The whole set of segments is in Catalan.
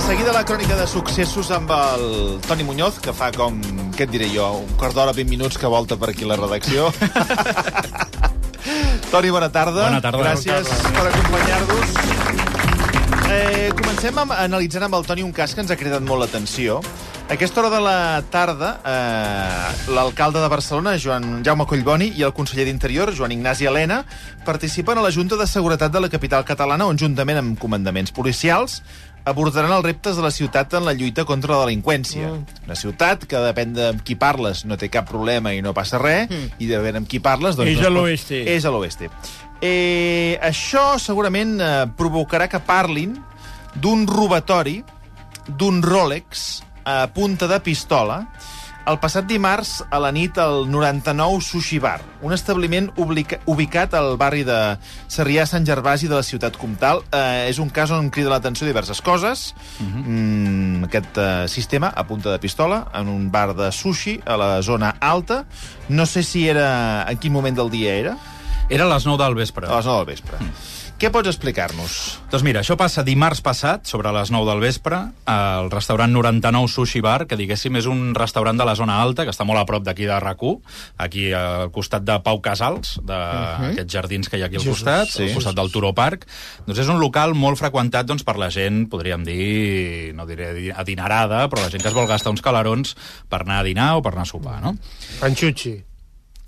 De seguida la crònica de successos amb el Toni Muñoz, que fa com, què et diré jo, un quart d'hora, 20 minuts que volta per aquí la redacció. Toni, bona tarda. Bona tarda. Gràcies Bona tarda. per acompanyar-nos. Eh, comencem amb, analitzant amb el Toni un cas que ens ha cridat molt l'atenció. A aquesta hora de la tarda, eh, l'alcalde de Barcelona, Joan Jaume Collboni, i el conseller d'Interior, Joan Ignasi Helena, participen a la Junta de Seguretat de la capital catalana, on, juntament amb comandaments policials, abordaran els reptes de la ciutat en la lluita contra la delinqüència. Mm. Una ciutat que depèn de amb qui parles no té cap problema i no passa res, mm. i depèn amb qui parles... Doncs, És a l'oeste. És a l'oeste. Eh, això segurament eh, provocarà que parlin d'un robatori d'un Rolex a punta de pistola el passat dimarts a la nit al 99 Sushi Bar, un establiment ubica ubicat al barri de Sarrià Sant Gervasi de la ciutat comtal. Eh, és un cas on crida l'atenció diverses coses. Uh -huh. mm, aquest eh, sistema a punta de pistola en un bar de sushi a la zona alta. No sé si era... En quin moment del dia era? Era a les 9 del vespre. A les 9 del vespre. Mm. Què pots explicar-nos? Doncs mira, això passa dimarts passat, sobre les 9 del vespre, al restaurant 99 Sushi Bar, que diguéssim és un restaurant de la zona alta, que està molt a prop d'aquí de rac aquí al costat de Pau Casals, d'aquests jardins que hi ha aquí al Jesús, costat, sí. al costat del Turó Park. Doncs és un local molt freqüentat doncs, per la gent, podríem dir, no diré di- adinerada, però la gent que es vol gastar uns calarons per anar a dinar o per anar a sopar, no? Panxucci.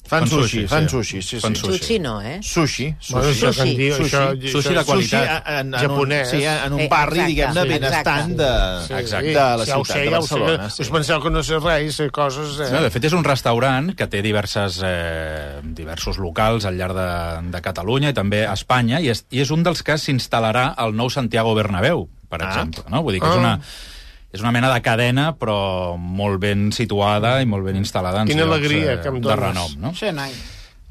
Fan, Fan sushi, sushi, fan sí. sushi, sí, Fan sí. sushi. Sushi no, eh? Sushi, sushi. Bueno, Sushi. diu, Sushi. això, Sushi de qualitat. Sushi en, en, Japonès. Un, sí, en un Eh, barri, diguem-ne, sí, benestant de, Sí, Exacte. de la ja ciutat sé, de ja ho sé, Barcelona. que us penseu que no sé res, sé coses... Eh? No, de fet, és un restaurant que té diverses, eh, diversos locals al llarg de, de Catalunya i també a Espanya, i és, i és un dels que s'instal·larà al nou Santiago Bernabéu, per Ah. exemple. No? Vull dir que és Ah. És una mena de cadena, però molt ben situada i molt ben instal·lada en Quina llocs, alegria que em de dones. renom. No? Sí, noi.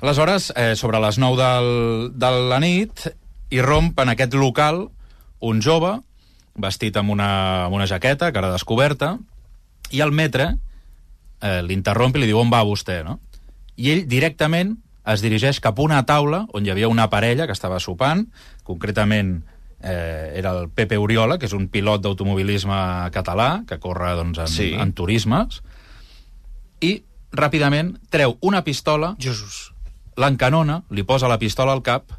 Aleshores, eh, sobre les 9 del, de la nit, hi romp en aquest local un jove vestit amb una, amb una jaqueta, cara descoberta, i el metre eh, l'interromp i li diu on va vostè, no? I ell directament es dirigeix cap a una taula on hi havia una parella que estava sopant, concretament eh, era el Pepe Oriola, que és un pilot d'automobilisme català, que corre doncs, en, Sí. en turismes, i ràpidament treu una pistola Jesús. l'encanona, li posa la pistola al cap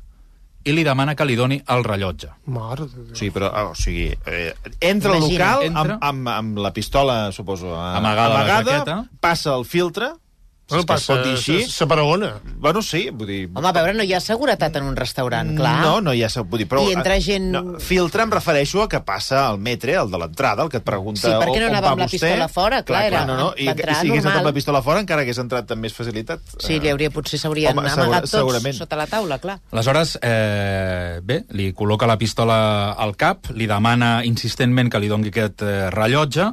i li demana que li doni el rellotge. Mare de Déu. Sí, però, ah, o sigui, eh, entra al local Entra. amb, amb, amb la pistola, suposo, a- Amagada a la jaqueta. passa el filtre, Bueno, és que es passa, pot dir així. se paragona. Bueno, sí, vull dir... Home, a veure, no hi ha seguretat en un restaurant, clar. No, no hi ha... Vull dir, però, I entra eh, gent- No, filtre em refereixo a que passa el metre, el de l'entrada, el que et pregunta Sí, per què no on anava va amb la vostè. pistola fora? Clar, era- no, no. I, i si hagués anat amb la pistola fora, encara hagués entrat amb més facilitat. Sí, li hauria, potser s'haurien amagat segura- tots segurament. sota la taula, clar. Aleshores, eh, bé, li col·loca la pistola al cap, li demana insistentment que li doni aquest eh, rellotge.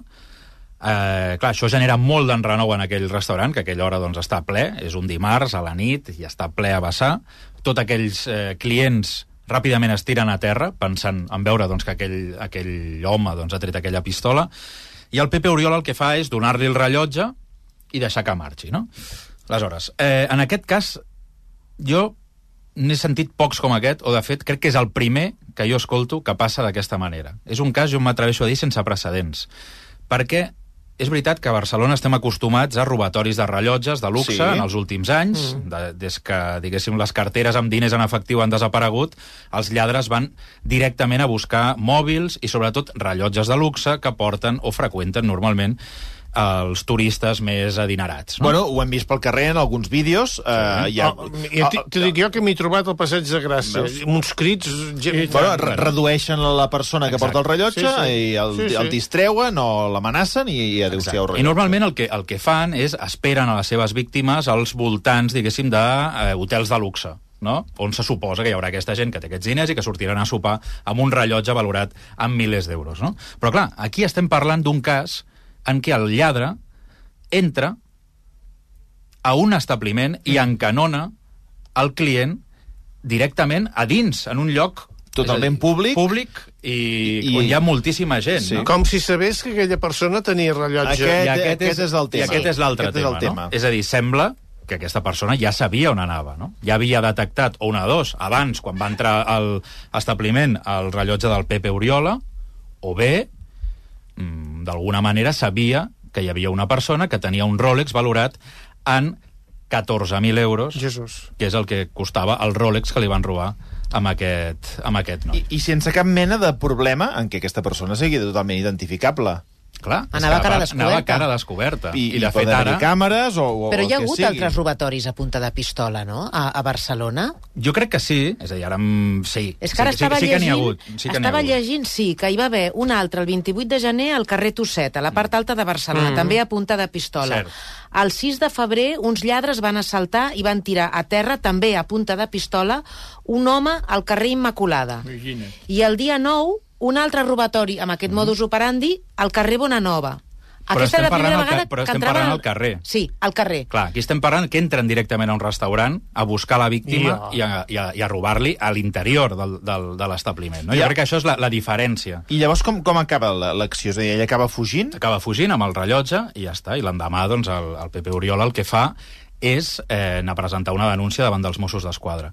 Eh, clar, això genera molt d'enrenou en aquell restaurant, que a aquella hora doncs, està ple, és un dimarts a la nit i està ple a vessar. Tots aquells eh, clients ràpidament es tiren a terra, pensant en veure doncs, que aquell, aquell home doncs, ha tret aquella pistola, i el Pepe Oriola el que fa és donar-li el rellotge i deixar que marxi, no? Aleshores, eh, en aquest cas, jo n'he sentit pocs com aquest, o de fet crec que és el primer que jo escolto que passa d'aquesta manera. És un cas, jo m'atreveixo a dir, sense precedents. Perquè és veritat que a Barcelona estem acostumats a robatoris de rellotges de luxe Sí. en els últims anys, mm. de, des que, diguéssim, les carteres amb diners en efectiu han desaparegut, els lladres van directament a buscar mòbils i sobretot rellotges de luxe que porten o freqüenten normalment els turistes més adinerats. No? Bueno, ho hem vist pel carrer en alguns vídeos. Eh, hi ha... Oh, i T'ho dic jo que m'he trobat al passeig de Gràcia. Veus? Uns crits... Bueno, re redueixen la persona que Exacte. porta el rellotge Sí, sí. i el, Sí, sí. el distreuen o l'amenacen i, i adéu-siau I rellotge. normalment el que, el que fan és esperen a les seves víctimes als voltants, diguéssim, d'hotels de, eh, hotels de luxe no? on se suposa que hi haurà aquesta gent que té aquests diners i que sortiran a sopar amb un rellotge valorat en milers d'euros. No? Però clar, aquí estem parlant d'un cas en què el lladre entra a un establiment i encanona el client directament a dins, en un lloc Totalment és dir, públic. públic i, I- on hi ha moltíssima gent. Sí. No? Com si sabés que aquella persona tenia rellotge. Aquest- I aquest, aquest és el tema. I aquest és l'altre Aquest és tema, el tema. no? És a dir, sembla que aquesta persona ja sabia on anava, no? Ja havia detectat, o una de dos, abans, quan va entrar al establiment, el rellotge del Pepe Oriola, o bé mm, d'alguna manera sabia que hi havia una persona que tenia un Rolex valorat en 14.000 euros, Jesús. que és el que costava el Rolex que li van robar amb aquest, amb aquest noi. I, I sense cap mena de problema en què aquesta persona sigui totalment identificable. Clar, Anava cara va- descoberta. Anava cara descoberta. I, I de fet ara... càmeres o, o Però hi ha hagut sigui. altres robatoris a punta de pistola, no?, a, a Barcelona. Jo crec que sí, és a dir, ara... em- Sí, És que ara sí, estava sí, sí que llegint, hagut. Sí que estava hagut. llegint, sí, que hi va haver un altre el 28 de gener al carrer Tosset, a la part alta de Barcelona, Mm. també a punta de pistola. Cert. El 6 de febrer, uns lladres van assaltar i van tirar a terra, també a punta de pistola, un home al carrer Immaculada. Imagina't. I el dia 9, un altre robatori amb aquest modus operandi al carrer Bonanova. Mm. Però estem parlant ca- però estem entraven parlant al carrer. Sí, al carrer. Clar, aquí estem parlant que entren directament a un restaurant a buscar la víctima I i a, i a, i a robar-li a l'interior del, del, de l'establiment. No? Ja. Jo crec que això és la, la diferència. I llavors com, com acaba la- l'acció? És a dir, ell acaba fugint? Acaba fugint amb el rellotge i ja està. I l'endemà, doncs, el, el Pepe Oriola el que fa és eh, anar a presentar una denúncia davant dels Mossos d'Esquadra.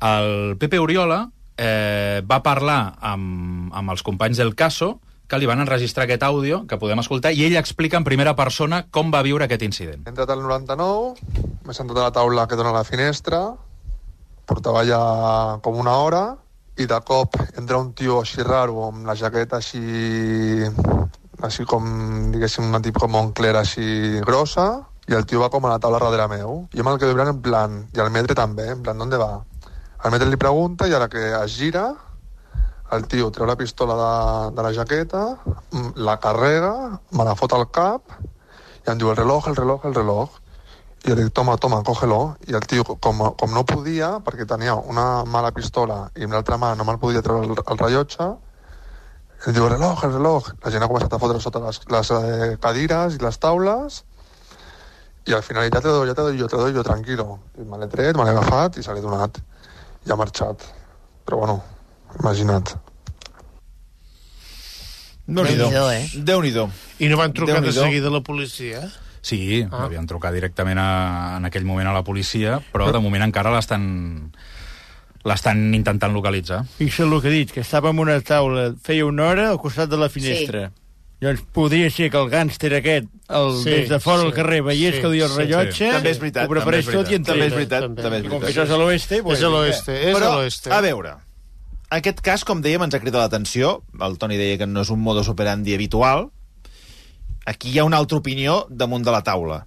El Pepe Oriola eh, va parlar amb, amb els companys del Caso que li van enregistrar aquest àudio, que podem escoltar, i ell explica en primera persona com va viure aquest incident. He entrat al 99, m'he sentat a la taula que dona la finestra, portava ja com una hora, i de cop entra un tio així raro, amb la jaqueta així... així com, diguéssim, una tipus com Moncler així grossa, i el tio va com a la taula darrere meu. Jo me'l quedo mirant en plan, i el metre també, en plan, ¿dónde va? El metre li pregunta, i a la que es gira, el tio treu la pistola de, de la jaqueta, mm, la carrega, me la fot al cap, i em diu el reloj, el reloj, el reloj. I jo dic, toma, toma, cógelo. I el tio, com, com no podia, perquè tenia una mà a la pistola i amb l'altra mà no me'l podia treure el, el rellotge, em diu, el reloj, el reloj. La gent ha començat a fotre sota les, les eh, cadires i les taules, i al final ja te doy, ja te doy, jo te doy, jo tranquilo. I me l'he tret, me l'he agafat i se l'he donat. I ha marxat. Però bueno, imagina't. Déu-n'hi-do. Déu-n'hi-do, eh? Déu-n'hi-do. I no van trucar de seguida la policia? Sí, ah. havien trucat directament a, en aquell moment a la policia, però de moment encara l'estan l'estan intentant localitzar. Fixa el que he dit, que estava en una taula, feia una hora al costat de la finestra. Sí. Llavors, podria ser que el gàngster aquest, el, Sí, sí, des de fora sí, carrer, veiés sí, sí, que duia el sí, rellotge, sí. També és veritat, ho preparés és tot i veritat, també és veritat, També. també és I com que veritat. això és a l'oeste... És a l'oeste, és Però, a l'oeste. a veure, aquest cas, com dèiem, ens ha cridat l'atenció. El Toni deia que no és un modus operandi habitual. Aquí hi ha una altra opinió damunt de la taula.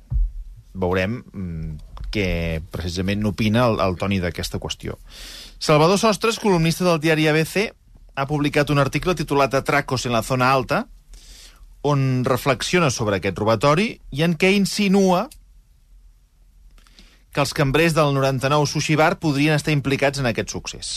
Veurem mm, què precisament n'opina el, el Toni d'aquesta qüestió. Salvador Sostres, columnista del diari ABC, ha publicat un article titulat Atracos en la zona alta, on reflexiona sobre aquest robatori i en què insinua que els cambrers del 99 Sushi Bar podrien estar implicats en aquest succés.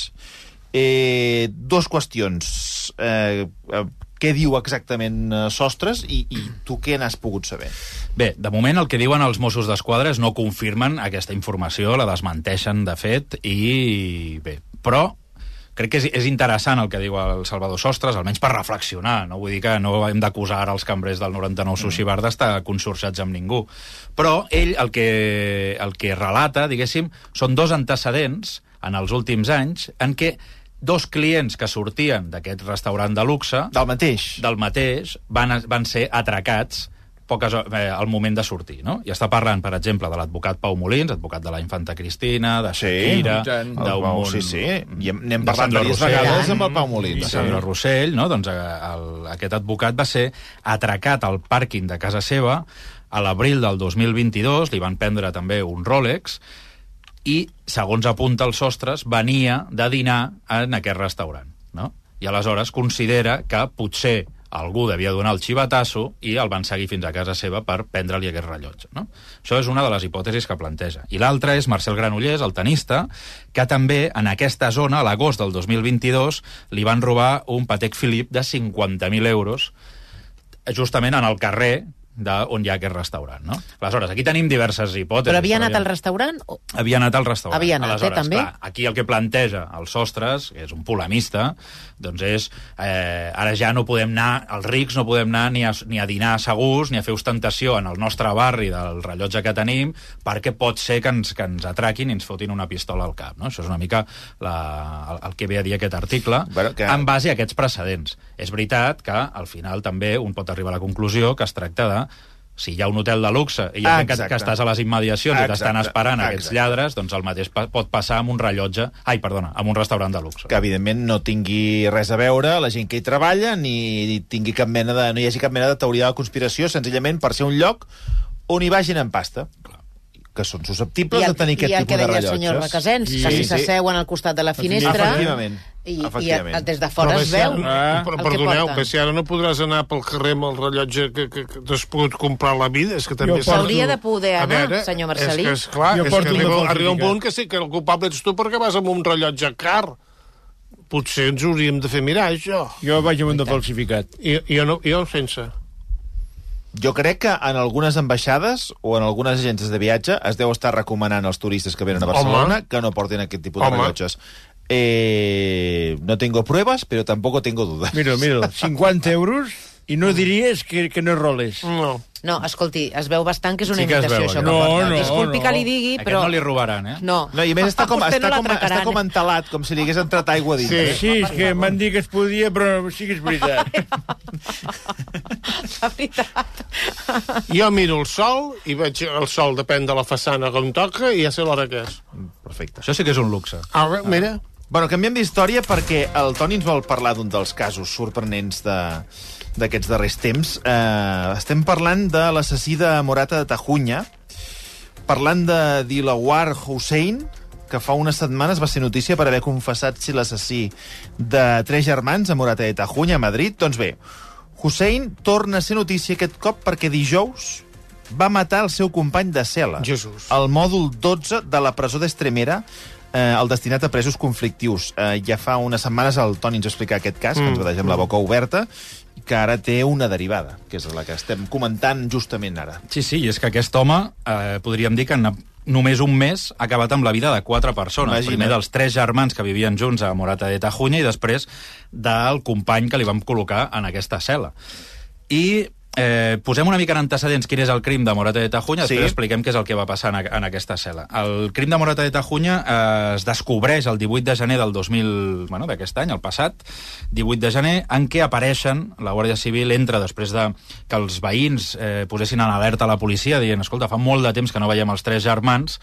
Eh, dos qüestions. Eh, eh, què diu exactament eh, Sostres i, i tu què n'has pogut saber? Bé, de moment el que diuen els Mossos d'Esquadra no confirmen aquesta informació, la desmenteixen de fet, i bé, però crec que és, és interessant el que diu el Salvador Sostres, almenys per reflexionar, no? Vull dir que no hem d'acusar ara els cambrers del 99 Sushi Bar d'estar consorciats amb ningú, però ell el que, el que relata, diguéssim, són dos antecedents en els últims anys en què dos clients que sortien d'aquest restaurant de luxe Del mateix. del mateix van, van ser atracats poques, eh, al moment de sortir, no? I està parlant, per exemple, de l'advocat Pau Molins, advocat de la infanta Cristina, de Shakira, tant. El d'un Pau, sí, sí. I hem- n'hem de parlat diverses Rossell. vegades amb el Pau Molins. de Sandra Rossell, no? doncs eh, el, aquest advocat va ser atracat al pàrquing de casa seva a l'abril del 2022, li van prendre també un Rolex, i, segons apunta els sostres, venia de dinar en aquest restaurant. No? I aleshores considera que potser algú devia donar el xivatasso i el van seguir fins a casa seva per prendre-li aquest rellotge. No? Això és una de les hipòtesis que planteja. I l'altra és Marcel Granollers, el tenista, que també en aquesta zona, a l'agost del 2022, li van robar un Patek Philippe de 50.000 euros justament en el carrer de on hi ha aquest restaurant, no? Aleshores, aquí tenim diverses hipòtesis. Però havia anat al restaurant? O... Havia anat al restaurant. Havia anat, eh, Aleshores, també? Clar, aquí el que planteja el Sostres, que és un polemista, doncs és, eh, ara ja no podem anar, els rics no podem anar ni a, ni a dinar segurs, ni a fer ostentació en el nostre barri del rellotge que tenim, perquè pot ser que ens, que ens atraquin i ens fotin una pistola al cap. No? Això és una mica la, el, el que ve a dir aquest article, Bueno, que- en base a aquests precedents. És veritat que, al final, també un pot arribar a la conclusió que es tracta de si hi ha un hotel de luxe i hi ha gent que, Exacte. que estàs a les immediacions i t'estan Exacte, esperant aquests exacte. lladres, doncs el mateix pa- pot passar amb un rellotge... Ai, perdona, amb un restaurant de luxe. que evidentment no tingui res a veure la gent que hi treballa ni tingui cap mena de, no hi hagi cap mena de teoria de conspiració senzillament per ser un lloc on hi vagin en pasta que són susceptibles el, de tenir aquest i el tipus que de deia el rellotges. senyor Recasens, Sí, que si sí. s'asseuen al costat de la finestra Efectivament. i, i Efectivament. des de fora Però es ara- veu Ah, però, el que perdoneu, però si ara no podràs anar pel carrer amb el rellotge que, que, que t'has pogut comprar a la vida, és que també... Jo s'ha- S'hauria de poder A anar, senyor Marcelí. És que, esclar, Jo és que de arriba, arriba un punt que sí, que el culpable ets tu perquè vas amb un rellotge car. Potser ens hauríem de fer mirar, això. Jo vaig amb un de falsificat. I, jo, no, jo sense. Jo crec que en algunes ambaixades o en algunes agències de viatge es deu estar recomanant als turistes que venen a Barcelona Home. que no portin aquest tipus de Home. rellotges. Eh, no tengo pruebas, pero tampoco tengo dudas. Mira, mira, 50 euros i no diries que, que no és roles. No. No, escolti, es veu bastant que és una Sí que es imitació, veu, això. aquest. que No, porta. no, Disculpi no. que li digui, Aquest però... no li robaran, eh? No. No, i a més està com, està, no com, està com entelat, com si li hagués entrat aigua dintre. Sí. Sí, és que m'han dit que es podia, però sí que és veritat. La veritat. Jo miro el sol i veig el sol depèn de la façana com toca i ja sé l'hora que és. Perfecte. Això sí que és un luxe. Ara, mira, Bueno, canviem d'història perquè el Toni ens vol parlar d'un dels casos sorprenents de d'aquests darrers temps. Eh, estem parlant de l'assassí de Morata de Tajunya, parlant de Dilawar Hussein, que fa unes setmanes va ser notícia per haver confessat si l'assassí de tres germans a Morata de Tajunya, a Madrid. Doncs bé, Hussein torna a ser notícia aquest cop perquè dijous va matar el seu company de cel·la. Jesús. El mòdul 12 de la presó d'Estremera, eh, el destinat a presos conflictius. Eh, ja fa unes setmanes el Toni ens va explicar aquest cas, mm. que ens va deixar amb la boca oberta, que ara té una derivada, que és la que estem comentant justament ara. Sí, sí, i és que aquest home, eh, podríem dir que en només un mes ha acabat amb la vida de quatre persones. Imagina't. Primer dels tres germans que vivien junts a Morata de Tajunya i després del company que li vam col·locar en aquesta cel·la. I eh, posem una mica en antecedents quin és el crim de Morata de Tajunya, Sí. després expliquem què és el que va passar en, en aquesta cel·la. El crim de Morata de Tajunya eh, es descobreix el 18 de gener del 2000, bueno, d'aquest any, el passat, 18 de gener, en què apareixen, la Guàrdia Civil entra després de que els veïns eh, posessin en alerta a la policia dient, escolta, fa molt de temps que no veiem els tres germans,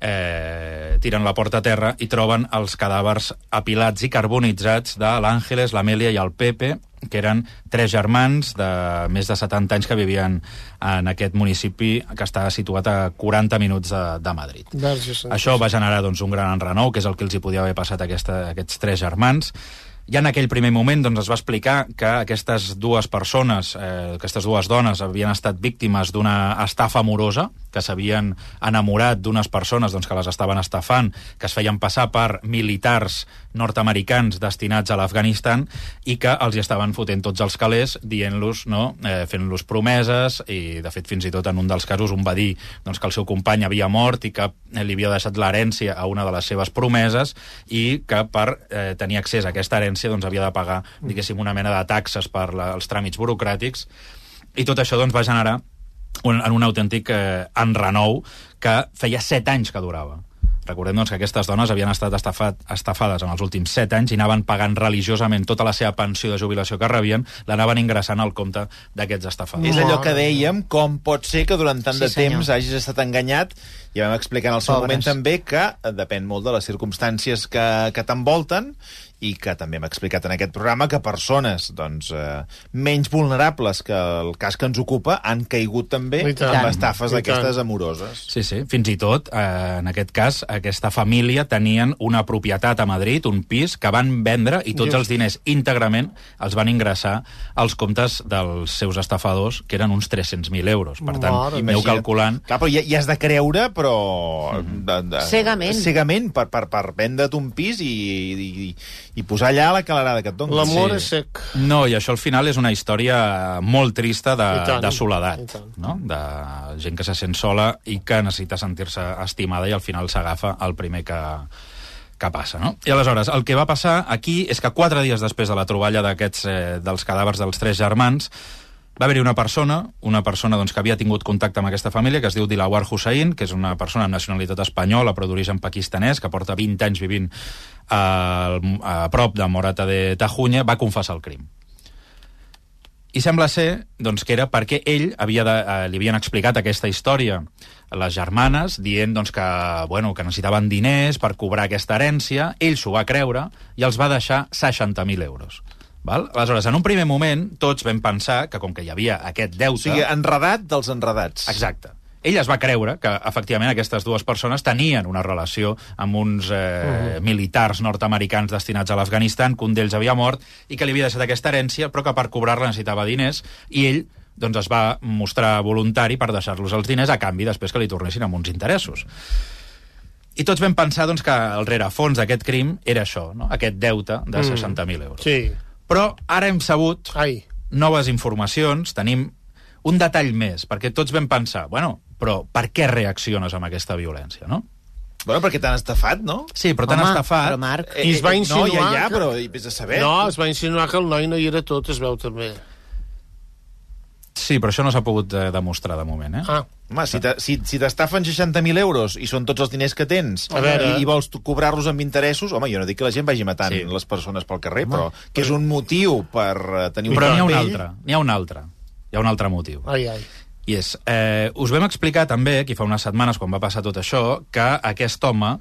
eh, tiren la porta a terra i troben els cadàvers apilats i carbonitzats de l'Àngeles, l'Amèlia i el Pepe, que eren tres germans de més de 70 anys que vivien en aquest municipi que està situat a 40 minuts de, de Madrid. Santa. Això va generar doncs, un gran enrenou, que és el que els hi podia haver passat a aquesta, a aquests tres germans. Ja en aquell primer moment doncs, es va explicar que aquestes dues persones, eh, aquestes dues dones, havien estat víctimes d'una estafa amorosa, que s'havien enamorat d'unes persones doncs, que les estaven estafant, que es feien passar per militars nord-americans destinats a l'Afganistan i que els hi estaven fotent tots els calés, dient-los, no, eh, fent-los promeses, i de fet fins i tot en un dels casos un va dir doncs, que el seu company havia mort i que li havia deixat l'herència a una de les seves promeses i que per eh, tenir accés a aquesta herència doncs, havia de pagar, diguéssim, una mena de taxes per la, els tràmits burocràtics. I tot això doncs, va generar un, en un autèntic eh, enrenou que feia set anys que durava. Recordem doncs, que aquestes dones havien estat estafat, estafades en els últims set anys i anaven pagant religiosament tota la seva pensió de jubilació que rebien, l'anaven ingressant al compte d'aquests estafadors. És allò que dèiem, com pot ser que durant tant Sí, de senyor. temps hagis estat enganyat, i vam explicar en el seu Pobres. moment també que eh, depèn molt de les circumstàncies que, que t'envolten i que també hem explicat en aquest programa que persones doncs, eh, menys vulnerables que el cas que ens ocupa han caigut també amb estafes d'aquestes amoroses. Sí, sí, fins i tot, eh, en aquest cas, aquesta família tenien una propietat a Madrid, un pis, que van vendre i tots Just. els diners íntegrament els van ingressar als comptes dels seus estafadors, que eren uns 300.000 euros. Per tant, Mare aneu Imagina't. calculant... Clar, però ja, ja has de creure, però... De, de, Cegament. Cegament, per, per, per vendre't un pis i, i, i posar allà la calarada que et doni. L'amor Sí. és sec. No, i això al final és una història molt trista de, I tant, de soledat, no? de gent que se sent sola i que necessita sentir-se estimada i al final s'agafa el primer que, que passa. No? I aleshores, el que va passar aquí és que quatre dies després de la troballa d'aquests eh, dels cadàvers dels tres germans, va haver-hi una persona, una persona doncs, que havia tingut contacte amb aquesta família, que es diu Dilawar Hussain, que és una persona amb nacionalitat espanyola, però d'origen pakistanès, que porta 20 anys vivint a, a prop de Morata de Tajunya, va confessar el crim. I sembla ser doncs, que era perquè ell havia de, eh, li havien explicat aquesta història a les germanes, dient doncs, que, bueno, que necessitaven diners per cobrar aquesta herència. Ell s'ho va creure i els va deixar 60.000 euros. Val? Aleshores, en un primer moment, tots vam pensar que com que hi havia aquest O deute... sigui, enredat dels enredats. Exacte. Ell es va creure que, efectivament, aquestes dues persones tenien una relació amb uns eh, uh -huh. militars nord-americans destinats a l'Afganistan, que un d'ells havia mort i que li havia deixat aquesta herència, però que per cobrar-la necessitava diners, i ell doncs, es va mostrar voluntari per deixar-los els diners a canvi després que li tornessin amb uns interessos. I tots vam pensar doncs, que el rerefons d'aquest crim era això, no? aquest deute de 60.000 euros. Sí. Però ara hem sabut Ai. noves informacions, tenim un detall més, perquè tots vam pensar, bueno, però per què reacciones amb aquesta violència, no? Bueno, perquè t'han estafat, no? Sí, però t'han Home, estafat... però Marc, I es va no, insinuar ja, ja, que- però hi vés a saber. No, es va insinuar que el noi no hi era tot, es veu també. Sí, però això no s'ha pogut eh, demostrar de moment, eh? Ah, Home, si te- si si t'estafen 60.000 euros i són tots els diners que tens A veure. i, i vols tu cobrar-los amb interessos, home, jo no dic que la gent vagi matant Sí. les persones pel carrer, però que és un motiu per eh, tenir un Però n'hi ha un altre, n'hi ha un altre. Hi ha un altre motiu. ai, ai. I és, eh, us vam explicar també, aquí fa unes setmanes, quan va passar tot això, que aquest home,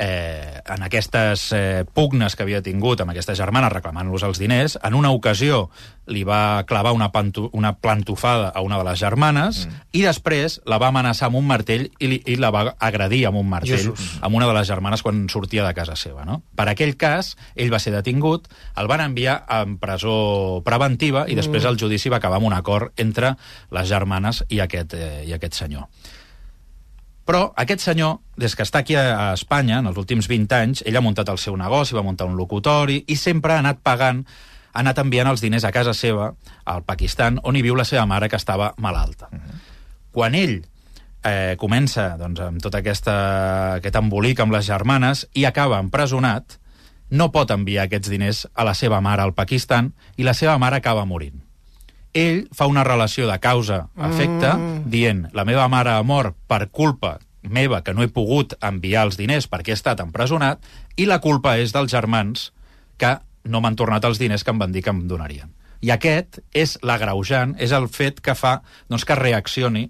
eh, en aquestes eh, pugnes que havia tingut amb aquesta germana reclamant-los els diners, en una ocasió li va clavar una, pantu una plantofada a una de les germanes mm. i després la va amenaçar amb un martell i, li, i la va agredir amb un martell Jesús. amb una de les germanes quan sortia de casa seva. No? Per aquell cas, ell va ser detingut, el van enviar en presó preventiva i després el judici va acabar amb un acord entre les germanes i aquest, eh, i aquest senyor. Però aquest senyor, des que està aquí a Espanya, en els últims 20 anys, ell ha muntat el seu negoci, va muntar un locutori, i sempre ha anat pagant, ha anat enviant els diners a casa seva, al Pakistan, on hi viu la seva mare, que estava malalta. Quan ell eh, comença doncs, amb tot aquesta, aquest embolic amb les germanes i acaba empresonat, no pot enviar aquests diners a la seva mare al Pakistan i la seva mare acaba morint. Ell fa una relació de causa-efecte mm. dient la meva mare ha mort per culpa meva que no he pogut enviar els diners perquè he estat empresonat i la culpa és dels germans que no m'han tornat els diners que em van dir que em donarien. I aquest és l'agreujant, és el fet que fa doncs, que reaccioni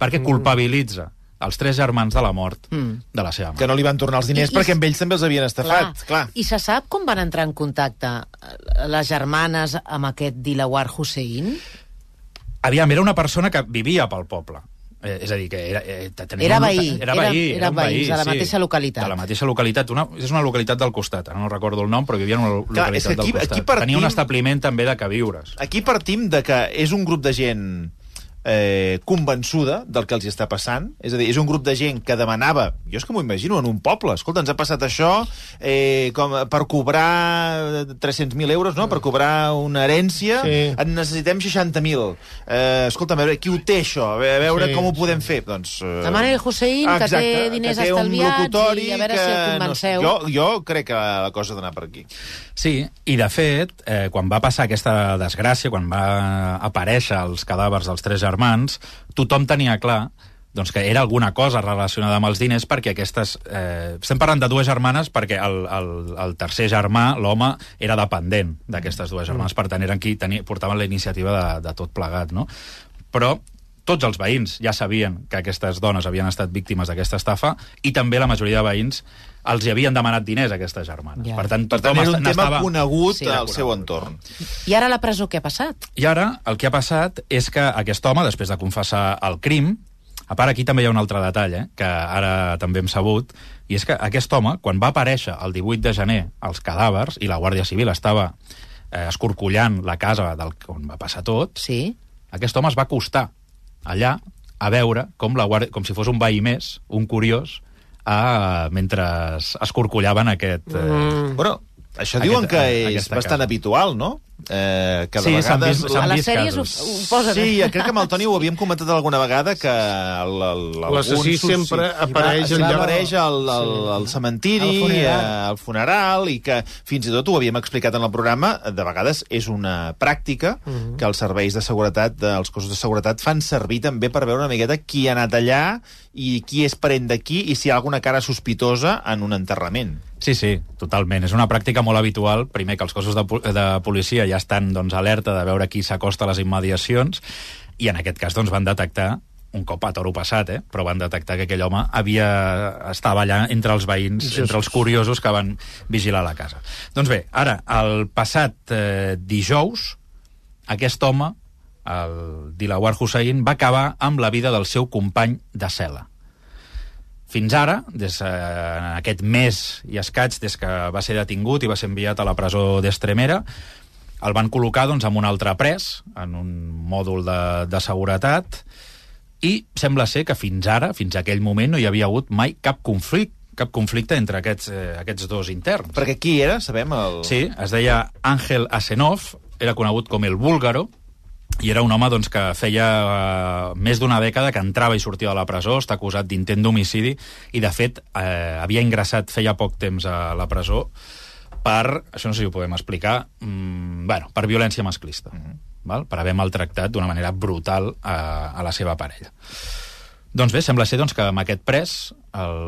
perquè culpabilitza els tres germans de la mort Mm. de la seva mare. Que no li van tornar els diners I- i- perquè amb ells també els havien estafat. Clar. Clar. I se sap com van entrar en contacte eh, les germanes amb aquest Dilawar Hussein? Aviam, era una persona que vivia pel poble. Eh, és a dir, que era... Eh, tenia Era un- veí, Era era- veí, era un veïns de la sí, mateixa localitat. De la mateixa localitat. Una, és una localitat del costat, no recordo el nom, però vivia en una Clar, localitat aquí- del costat. aquí partim- Tenia un establiment també de queviures. Aquí partim de que és un grup de gent eh, convençuda del que els hi està passant. És a dir, és un grup de gent que demanava, jo és que m'ho imagino, en un poble, escolta, ens ha passat això eh, com per cobrar 300.000 euros, no? Per cobrar una herència, Sí. en necessitem 60.000. Eh, escolta, a veure, qui ho té això? A veure, Sí, com ho podem fer. Doncs, eh, Demana el Hussein, que té diners que té un estalviats, i a veure que, si el convenceu. No, jo, jo crec que la cosa ha d'anar per aquí. Sí, i de fet, eh, quan va passar aquesta desgràcia, quan va aparèixer els cadàvers dels tres germans, tothom tenia clar doncs que era alguna cosa relacionada amb els diners perquè aquestes... Eh, estem parlant de dues germanes perquè el, el, el tercer germà, l'home, era dependent d'aquestes dues germanes, per tant eren qui tenia, portaven la iniciativa de, de tot plegat, no? Però tots els veïns ja sabien que aquestes dones havien estat víctimes d'aquesta estafa i també la majoria de veïns els hi havien demanat diners a aquestes germanes. Ja. Per tant, Per tant, era un tema conegut Sí, al seu entorn. I ara a la presó què ha passat? I ara el que ha passat és que aquest home, després de confessar el crim, a part aquí també hi ha un altre detall, eh, que ara també hem sabut, i és que aquest home, quan va aparèixer el 18 de gener als cadàvers, i la Guàrdia Civil estava eh, escorcollant la casa del, on va passar tot, Sí? aquest home es va acostar allà a veure com, la guàrdia, com si fos un veí més, un curiós, a, mentre escorcollaven aquest... Eh, Bueno, Això Aquest- diuen que és bastant casa. habitual, no? Eh, que de Sí, s'han vegades... vist- s'han A les vist sèries ho, casos. ho posen. Sí, crec que amb el Toni ho havíem comentat alguna vegada, que L'assassí sempre sí, apareix allà. apareix al, al, al cementiri, Al funeral. eh, al funeral, i que fins i tot ho havíem explicat en el programa, de vegades és una pràctica Mhm. que els serveis de seguretat, els cossos de seguretat, fan servir també per veure una miqueta qui ha anat allà i qui és parent de qui i si hi ha alguna cara sospitosa en un enterrament. Sí, sí, totalment. És una pràctica molt habitual. Primer, que els cossos de, de policia ja estan doncs, alerta de veure qui s'acosta a les immediacions i en aquest cas doncs, van detectar un cop a toro passat, eh? però van detectar que aquell home havia, estava allà entre els veïns, entre els curiosos que van vigilar la casa. Doncs bé, ara, el passat eh, dijous, aquest home, el Dilawar Hussein, va acabar amb la vida del seu company de cel·la. Fins ara, des eh, en aquest mes i escaig, des que va ser detingut i va ser enviat a la presó d'Estremera, el van col·locar doncs, amb un altre pres, en un mòdul de, de seguretat, i sembla ser que fins ara, fins a aquell moment, no hi havia hagut mai cap conflicte, cap conflicte entre aquests, eh, aquests dos interns. Perquè qui era, sabem? El... Sí, es deia Àngel Asenov, era conegut com el búlgaro, i era un home doncs, que feia eh, més d'una dècada que entrava i sortia de la presó, està acusat d'intent d'homicidi, i de fet eh, havia ingressat feia poc temps a la presó per, això no sé si ho podem explicar, mm, bueno, per violència masclista, mm -hmm. val? per haver maltractat d'una manera brutal a, a la seva parella. Doncs bé, sembla ser doncs, que amb aquest pres,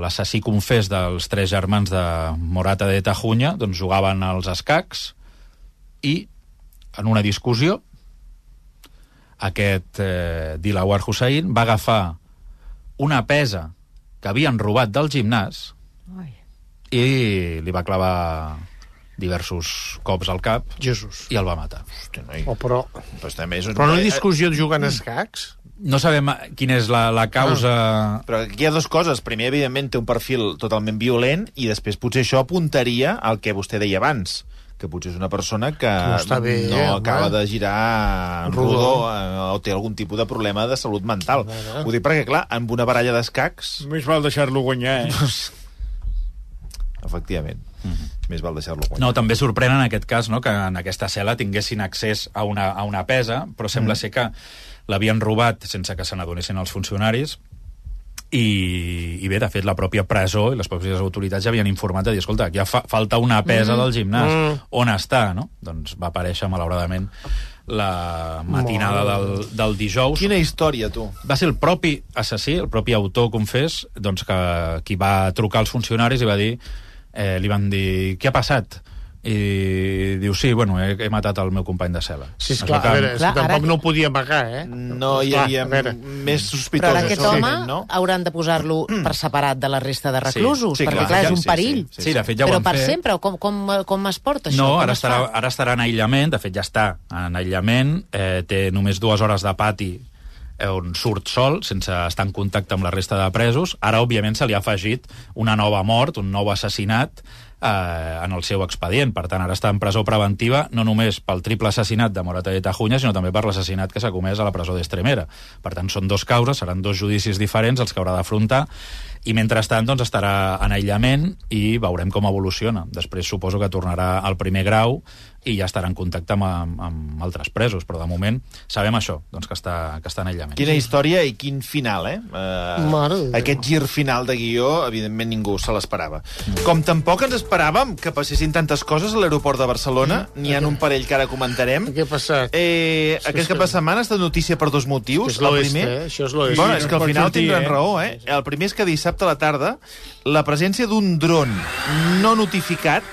l'assassí confés dels tres germans de Morata de Tajunya, doncs jugaven als escacs i en una discussió aquest eh, Dilawar Hussein va agafar una pesa que havien robat del gimnàs Ai. i li va clavar diversos cops al cap Jesús. i el va matar. Hosti, noi. Oh, però, Però, també és un... però no hi ha discussió jugant a escacs? No sabem eh, quina és la, la causa... Però aquí hi ha dues coses. Primer, evidentment, té un perfil totalment violent i després potser això apuntaria al que vostè deia abans que potser és una persona que no està bé, no home. acaba de girar en Rodó. rodó eh, o té algun tipus de problema de salut mental. Bueno. Ho dic perquè, clar, amb una baralla d'escacs, Més val deixar-lo guanyar, eh? efectivament, més val deixar-lo guanyar. No, també sorprèn en aquest cas no, que en aquesta cel·la tinguessin accés a una, a una pesa, però sembla mm. ser que l'havien robat sense que se n'adonessin els funcionaris i, i bé, de fet, la pròpia presó i les pròpies autoritats ja havien informat de dir, escolta, aquí fa, falta una pesa mm. del gimnàs. Mm. On està, no? Doncs va aparèixer, malauradament, la matinada del, del dijous. Quina història, tu. Va ser el propi assassí, el propi autor confés, doncs que qui va trucar als funcionaris i va dir, eh, li van dir, què ha passat? I diu, sí, bueno, he, he matat el meu company de cel·la. Sí, Es esclar, a veure, Clar, tampoc ara- no ho podia amagar, eh? No hi havia més Però sospitosos. ara aquest home segurament, no? hauran de posar-lo per separat de la resta de reclusos, Sí, sí, perquè clar. clar, és Sí, un sí, perill. sí, Sí, de fet, ja ho Però han per fet. sempre, o com, com, com es porta això? No, ara es estarà, ara estarà en aïllament, de fet ja està en aïllament, eh, té només dues hores de pati on surt sol, sense estar en contacte amb la resta de presos. Ara, òbviament, se li ha afegit una nova mort, un nou assassinat eh, en el seu expedient. Per tant, ara està en presó preventiva no només pel triple assassinat de Morata de Tajunya, sinó també per l'assassinat que s'ha comès a la presó d'Estremera. Per tant, són dos causes, seran dos judicis diferents els que haurà d'afrontar i mentrestant doncs, estarà en aïllament i veurem com evoluciona. Després suposo que tornarà al primer grau i ja estarà en contacte amb, amb, amb altres presos, però de moment sabem això, doncs, que, està, que està en aïllament. Quina història i quin final, eh? Uh, Mare aquest gir final de guió, evidentment, ningú se l'esperava. Com tampoc ens esperàvem que passessin tantes coses a l'aeroport de Barcelona, n'hi ha un parell que ara comentarem. Què ha passat? Eh, Sí, aquest sí. cap de setmana ha estat notícia per dos motius. És l'oeste, eh? Això és l'oeste. Bueno, és que al final tindran eh? raó, eh? El primer és que dissabte a la tarda la presència d'un dron no notificat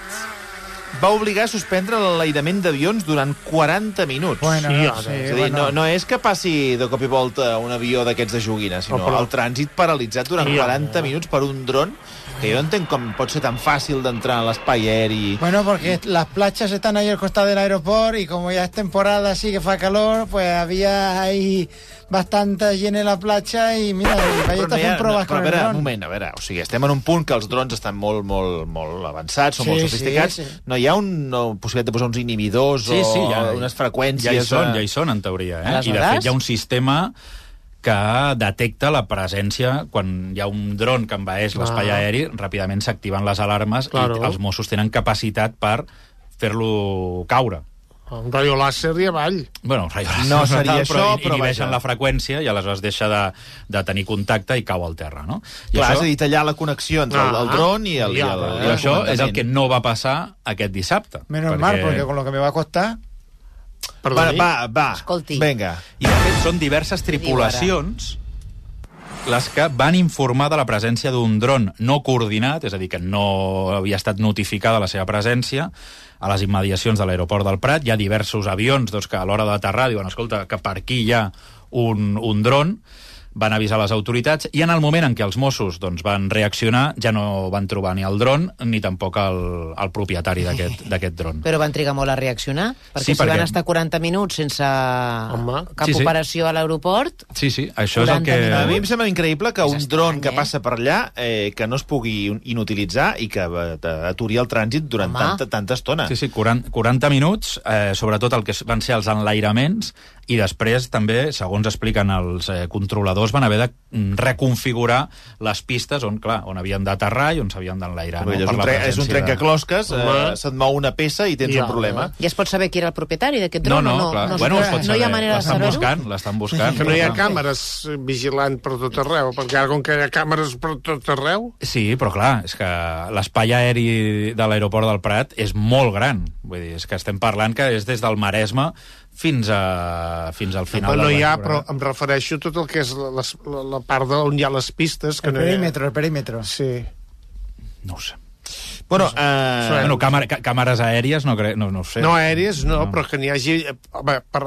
va obligar a suspendre l'enlairament d'avions durant 40 minuts. Bueno, Sí, sí, ara, sí, És a dir, bueno. no, no és que passi de cop i volta un avió d'aquests de joguina, sinó Oh, però- el trànsit paralitzat durant Sí, 40 home. minuts per un dron, que jo no entenc com pot ser tan fàcil d'entrar en l'espai aeri. Bueno, porque las playas están ahí al costado del aeropuerto y como ya es temporada así que fa calor, pues había ahí bastante llena la playa y mira, y vaya Però, está no però, a veure, un dron. moment, a veure, o sigui, estem en un punt que els drons estan molt, molt, molt avançats, són Sí, molt sí, sofisticats. sí. No hi ha una possibilitat de posar uns inhibidors Sí, sí, o ja, unes freqüències... Ja hi són, eh, ja hi són, en teoria. Eh? I, de fet, hi ha un sistema que detecta la presència, quan hi ha un dron que envaeix l'espai Ah. aeri, ràpidament s'activen les alarmes Claro. i els Mossos tenen capacitat per fer-lo caure. Un rayo làser i avall. Bueno, rayo No láser seria tal, això, però però inhibeixen vaja. la freqüència i aleshores deixa de, de tenir contacte i cau al terra, no? I Clar, això, és a dir, tallar la connexió entre el, el Ah, dron i el, i el, i i el això és el que no va passar aquest dissabte. Menos mal, porque con lo que me va a costar... Va, Perdoni. va, va. Escolti. Vinga. I, de fet, són diverses tripulacions les que van informar de la presència d'un dron no coordinat, és a dir, que no havia estat notificada la seva presència, a les immediacions de l'aeroport del Prat. Hi ha diversos avions doncs, que a l'hora d'aterrar diuen, escolta, que per aquí hi ha un, un dron, van avisar les autoritats, i en el moment en què els Mossos doncs, van reaccionar ja no van trobar ni el dron ni tampoc el, el propietari d'aquest d'aquest dron. Però van trigar molt a reaccionar? Perquè Sí, si van perquè- estar 40 minuts sense Home. cap Sí, sí. operació a l'aeroport... Sí, sí, això és el 40 que... minuts. A mi em sembla increïble que És un estrany, dron que eh? passa per allà eh, que no es pugui inutilitzar i que eh, aturi el trànsit durant Home. tanta, tanta estona. Sí, sí, 40, 40 minuts, eh, sobretot el que van ser els enlairaments, i després també, segons expliquen els eh, controladors, van haver de mm, reconfigurar les pistes on, clar, on havien d'aterrar i on s'havien d'enlairar. Allò és un, la tre és un presència de- eh, se't mou una peça i tens Ja, un problema. Ja es pot saber qui era el propietari d'aquest No, dron no, o no? clar. no, bueno, es pot no hi ha saber. manera de L'estan saber-ho? buscant, l'estan buscant. Que no hi ha càmeres vigilant per tot arreu, perquè ara com que hi ha càmeres per tot arreu... Sí, però clar, és que l'espai aeri de l'aeroport del Prat és molt gran. Vull dir, és que estem parlant que és des del Maresme fins, a, fins al final. Però no del hi ha, però em refereixo a tot el que és la, la, la part de on hi ha les pistes. Que El no perímetro, el perímetro. Sí. No ho sé. Bueno, eh, Bueno, càmera, cà- càmeres aèries no, cre... no, no ho sé. No aèries, no, no, però que n'hi hagi... Home, per,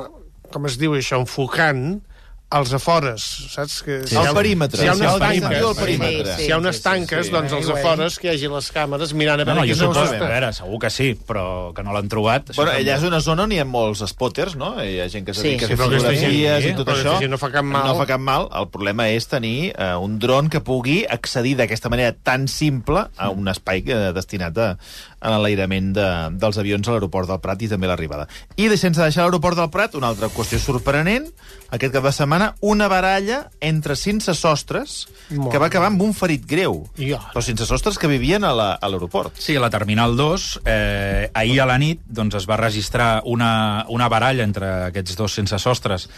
com es diu això, enfocant als afores, saps? Que Sí, al perímetre. Si hi ha Sí, unes tanques, perímetre, al perímetre. si hi ha unes Sí, sí, tanques, sí. doncs als afores que hi hagi les càmeres mirant a No, veure no, no suposo, està. a veure, segur que sí, però que no l'han trobat. Bueno, allà és una zona on hi ha molts spotters, no? Hi ha gent que es Sí. dedica Sí, a fer aquesta fotografies gent- i tot però això. gent no fa cap mal. No fa cap mal. El problema és tenir eh, un dron que pugui accedir d'aquesta manera tan simple a un espai eh, destinat a, a l'enlairament de, dels avions a l'aeroport del Prat i també l'arribada. I de- sense deixar l'aeroport del Prat, una altra qüestió sorprenent, aquest cap de setmana, una baralla entre sense sostres que va acabar amb un ferit greu. Però sense sostres que vivien a la- l'aeroport. Sí, a la Terminal 2, eh, ahir a la nit doncs, es va registrar una, una baralla entre aquests dos sense sostres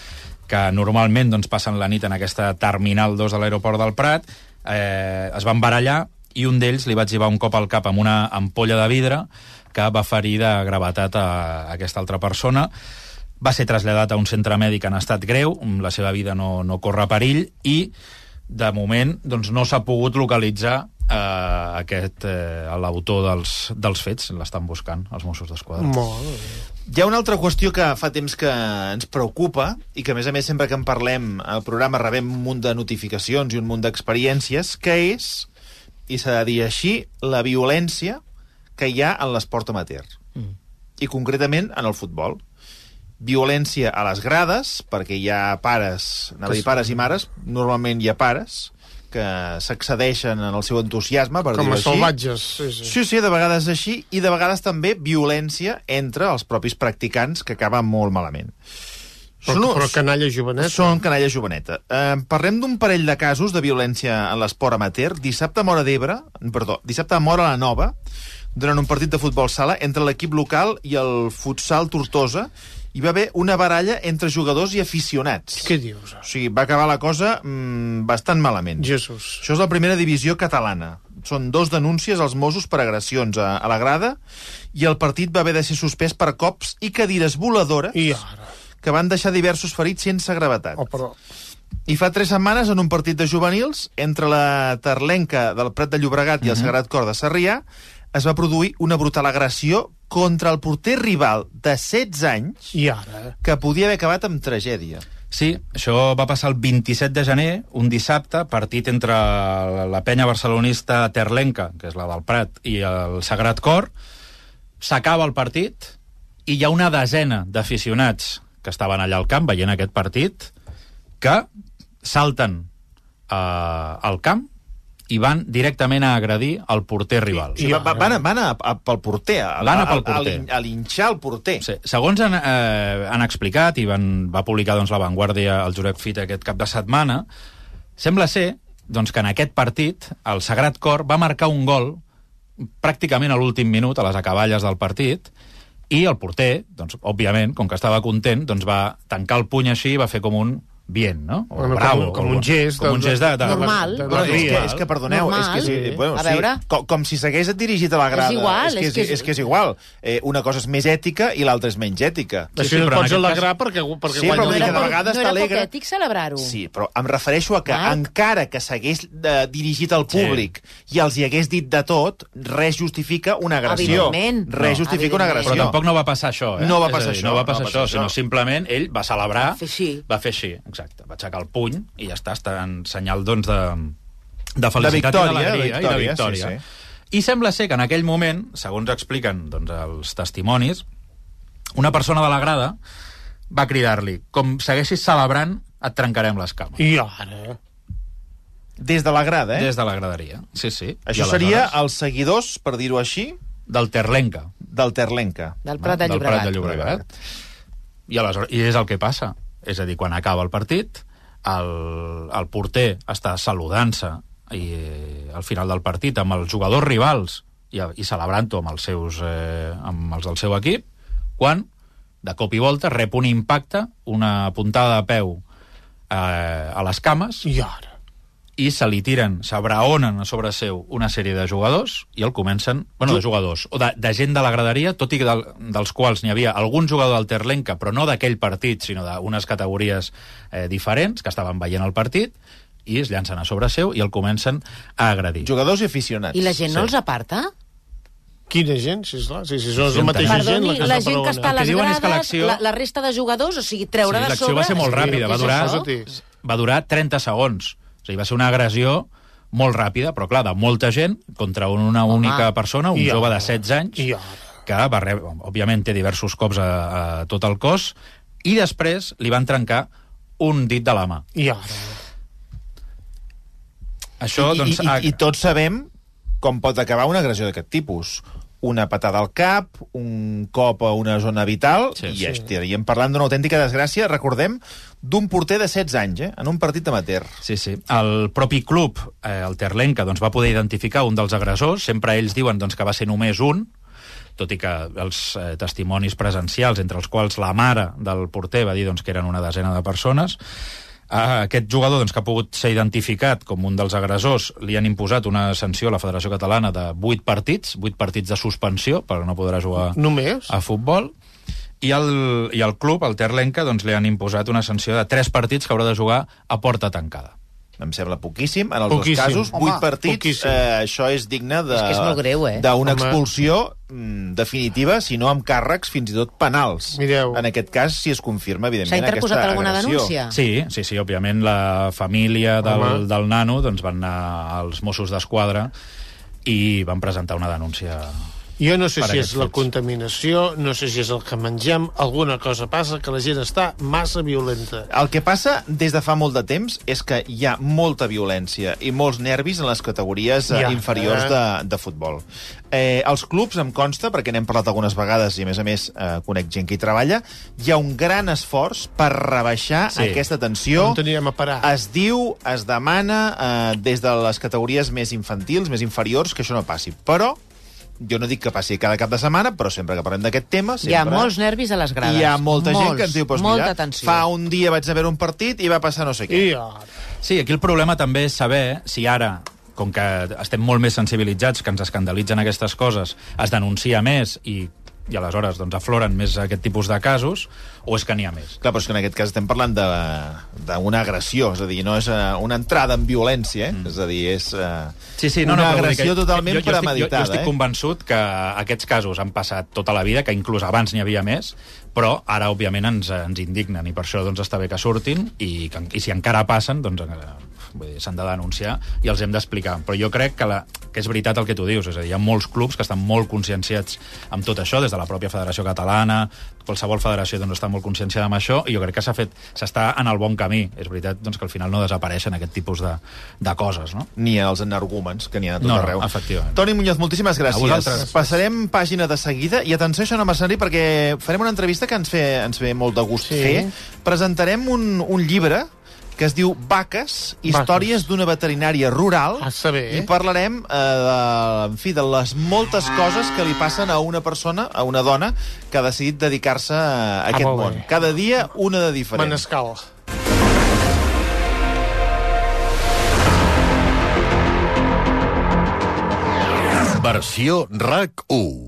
que normalment doncs, passen la nit en aquesta Terminal 2 de l'aeroport del Prat. Eh, es van barallar i un d'ells li va etzibar un cop al cap amb una ampolla de vidre que va ferir de gravetat a, a aquesta altra persona. Va ser traslladat a un centre mèdic en estat greu, la seva vida no, no corre perill, i de moment doncs, no s'ha pogut localitzar eh, aquest eh, l'autor dels, dels fets. L'estan buscant, els Mossos d'Esquadra. Molt bé. Hi ha una altra qüestió que fa temps que ens preocupa i que, a més a més, sempre que en parlem al programa rebem un munt de notificacions i un munt d'experiències, que és, i s'ha de dir així, la violència que hi ha en l'esport amateur. Mm. I concretament en el futbol. Violència a les grades, perquè hi ha pares, anava a dir pares i mares, normalment hi ha pares, que s'accedeixen en el seu entusiasme, per Com dir-ho a així. salvatges. Sí, sí. Sí, sí, de vegades així, i de vegades també violència entre els propis practicants, que acaba molt malament. Però, però canalla jovenet. Són canalla joveneta. Eh, parlem d'un parell de casos de violència en l'esport amateur. Dissabte a Mora d'Ebre, perdó, dissabte a Mora la Nova, durant un partit de futbol sala entre l'equip local i el futsal Tortosa, hi va haver una baralla entre jugadors i aficionats. Què dius? O sigui, va acabar la cosa mm, bastant malament. Jesús. Això és la primera divisió catalana. Són dos denúncies als Mossos per agressions a, a la grada i el partit va haver de ser suspès per cops i cadires voladores I ara? que van deixar diversos ferits sense gravetat. Oh, però... I fa tres setmanes, en un partit de juvenils, entre la Tarlenca del Prat de Llobregat i el Sagrat Cor de Sarrià, es va produir una brutal agressió contra el porter rival de 16 anys I ara? que podia haver acabat amb tragèdia. Sí, això va passar el 27 de gener, un dissabte, partit entre la penya barcelonista Terlenca, que és la del Prat, i el Sagrat Cor. S'acaba el partit i hi ha una desena d'aficionats que estaven allà al camp veient aquest partit que salten eh, al camp i van directament a agredir el porter rival. Sí, va, va, van, a, van a, a, pel porter, a, Van a pel a- porter. A, lin- a linxar el porter. Sí. Segons han, eh, han explicat i van, va publicar doncs, La Vanguardia el Jurec Fit aquest cap de setmana, sembla ser doncs, que en aquest partit el Sagrat Cor va marcar un gol pràcticament a l'últim minut, a les acaballes del partit, i el porter, doncs, òbviament, com que estava content, doncs va tancar el puny així i va fer com un bien, no? O Bueno, com bravo. un- com o- un gest Com un de- gest de... de Normal. de- de- Bueno, és, que, és que, perdoneu, Normal. és que sí, Sí. bueno, A sí, veure. com, com si s'hagués dirigit a la grada. És igual, és, que és és, que és, és- que és igual. Eh, una cosa és més ètica i l'altra és menys ètica. Sí, no et però pots alegrar perquè, perquè Sí, guanya però dir que de vegades no era poc ètic celebrar-ho. Sí, però em refereixo a que Marc. encara que s'hagués eh, dirigit al públic i els hi hagués dit de tot, res justifica una agressió. Evidentment. Res No, justifica una agressió. Però tampoc no va passar això, eh? No va passar això, No va passar això, sinó simplement ell va celebrar... Va fer així. Exacte. Va aixecar el puny i ja està, està en senyal, doncs, de, de felicitat victòria, i d'alegria de i de victòria, victòria. sí, I sembla ser que en aquell moment, segons expliquen doncs, els testimonis, una persona de la grada va cridar-li com segueixis celebrant, et trencarem les cames. I ara... Des de la grada, eh? Des de la graderia. Sí, sí. Això seria els seguidors, per dir-ho així, Del Terlenca. del Terlenca. Del Prat de del Prat Llobregat. de Llobregat. I, aleshores, I és el que passa. És a dir, quan acaba el partit, el, el porter està saludant-se i, eh, al final del partit amb els jugadors rivals i, i celebrant-ho amb, els seus, eh, amb els del seu equip, quan, de cop i volta, rep un impacte, una puntada de peu eh, a les cames, I ara... i se li tiren, s'abraonen a sobre seu una sèrie de jugadors i el comencen, bueno, de jugadors, o de, de gent de la graderia, tot i que del, dels quals n'hi havia algun jugador del Terlenca, però no d'aquell partit, sinó d'unes categories eh, diferents, que estaven veient el partit, i es llancen a sobre seu i el comencen a agredir. Jugadors i aficionats. I la gent no Sí. els aparta? Quina gent? Sí, sí, són Sí, la mateixa gent Perdoni, la que la està gent que està a les que grades, l'acció- la, la resta de jugadors, o sigui, treure Sí, de l'acció sobre... va ser molt ràpida, va durar- va durar 30 segons. Sigui, va ser una agressió molt ràpida, però clar, de molta gent contra una única persona, un I jove ara. de 16 anys, I que va rebre, òbviament té diversos cops a, a tot el cos, i després li van trencar un dit de la mà. I ara... Això, I, doncs... i, i, I tots sabem com pot acabar una agressió d'aquest tipus. Una patada al cap, un cop a una zona vital, Sí, i sí. estaríem parlant d'una autèntica desgràcia, recordem, d'un porter de 16 anys, eh? en un partit amateur. Sí, sí. El propi club, eh, el Terlenca, doncs, va poder identificar un dels agressors. Sempre ells diuen doncs, que va ser només un, tot i que els eh, testimonis presencials, entre els quals la mare del porter va dir doncs, que eren una desena de persones, a aquest jugador doncs, que ha pogut ser identificat com un dels agressors li han imposat una sanció a la Federació Catalana de 8 partits, 8 partits de suspensió, però no podrà jugar Només? a futbol i el, i el club, el Terlenca, doncs, li han imposat una sanció de 3 partits que haurà de jugar a porta tancada. Em sembla poquíssim. En els Poquíssim. dos casos, 8 partits, poquíssim. eh, això és digne eh? D'una Home. expulsió mm, definitiva, si no amb càrrecs fins i tot penals. Mireu. En aquest cas, si es confirma, evidentment, S'ha interposat aquesta alguna agressió. denúncia? Sí, sí, sí, òbviament la família del, Home. del nano doncs, van anar als Mossos d'Esquadra i van presentar una denúncia. Jo no sé si és la fets. contaminació, no sé si és el que mengem, alguna cosa passa que la gent està massa violenta. El que passa des de fa molt de temps és que hi ha molta violència i molts nervis en les categories eh, Ja, inferiors eh? de, de futbol. Eh, els clubs, em consta, perquè n'hem parlat algunes vegades i, a més a més, eh, conec gent que hi treballa, hi ha un gran esforç per rebaixar Sí. aquesta tensió. On anirem a parar? Es diu, es demana eh, des de les categories més infantils, més inferiors, que això no passi. Però, jo no dic que passi cada cap de setmana, però sempre que parlem d'aquest tema... Hi ha Sempre... molts nervis a les grades. Hi ha molta gent Molts, que ens diu, pues, mira, tensió. fa un dia vaig a veure un partit i va passar no sé què. I ara... Sí, aquí el problema també és saber si ara com que estem molt més sensibilitzats, que ens escandalitzen aquestes coses, es denuncia més i, i aleshores doncs, afloren més aquest tipus de casos, o és que n'hi ha més? Clar, però és que en aquest cas estem parlant de- d'una agressió, és a dir, no és eh, una entrada en violència, eh? Mm. és a dir, és eh, Sí, sí, no, una no, agressió que totalment jo, jo, estic, jo, premeditada. jo estic eh? convençut que aquests casos han passat tota la vida, que inclús abans n'hi havia més, però ara, òbviament, ens, ens indignen, i per això doncs, està bé que surtin, i, que, i si encara passen, doncs eh, s'han de denunciar i els hem d'explicar. Però jo crec que, la, que és veritat el que tu dius, és a dir, hi ha molts clubs que estan molt conscienciats amb tot això, des de de la pròpia Federació Catalana, qualsevol federació doncs, està molt conscienciada amb això, i jo crec que s'ha fet s'està en el bon camí. És veritat doncs, que al final no desapareixen aquest tipus de, de coses, no? Ni els energúmens, que n'hi ha a tot No, arreu. efectivament. Toni Muñoz, moltíssimes gràcies. vosaltres. Passarem pàgina de seguida, i atenció a això no mercenari, perquè farem una entrevista que ens fe, ens ve molt de gust Sí. fer. Presentarem un, un llibre que es diu Vaques, històries d'una veterinària rural, Ah, està bé. i parlarem eh, de, en fi, de les moltes coses que li passen a una persona, a una dona, que ha decidit dedicar-se a aquest Ah, molt món. bé. Cada dia una de diferent. Manescal. Versió RAC 1.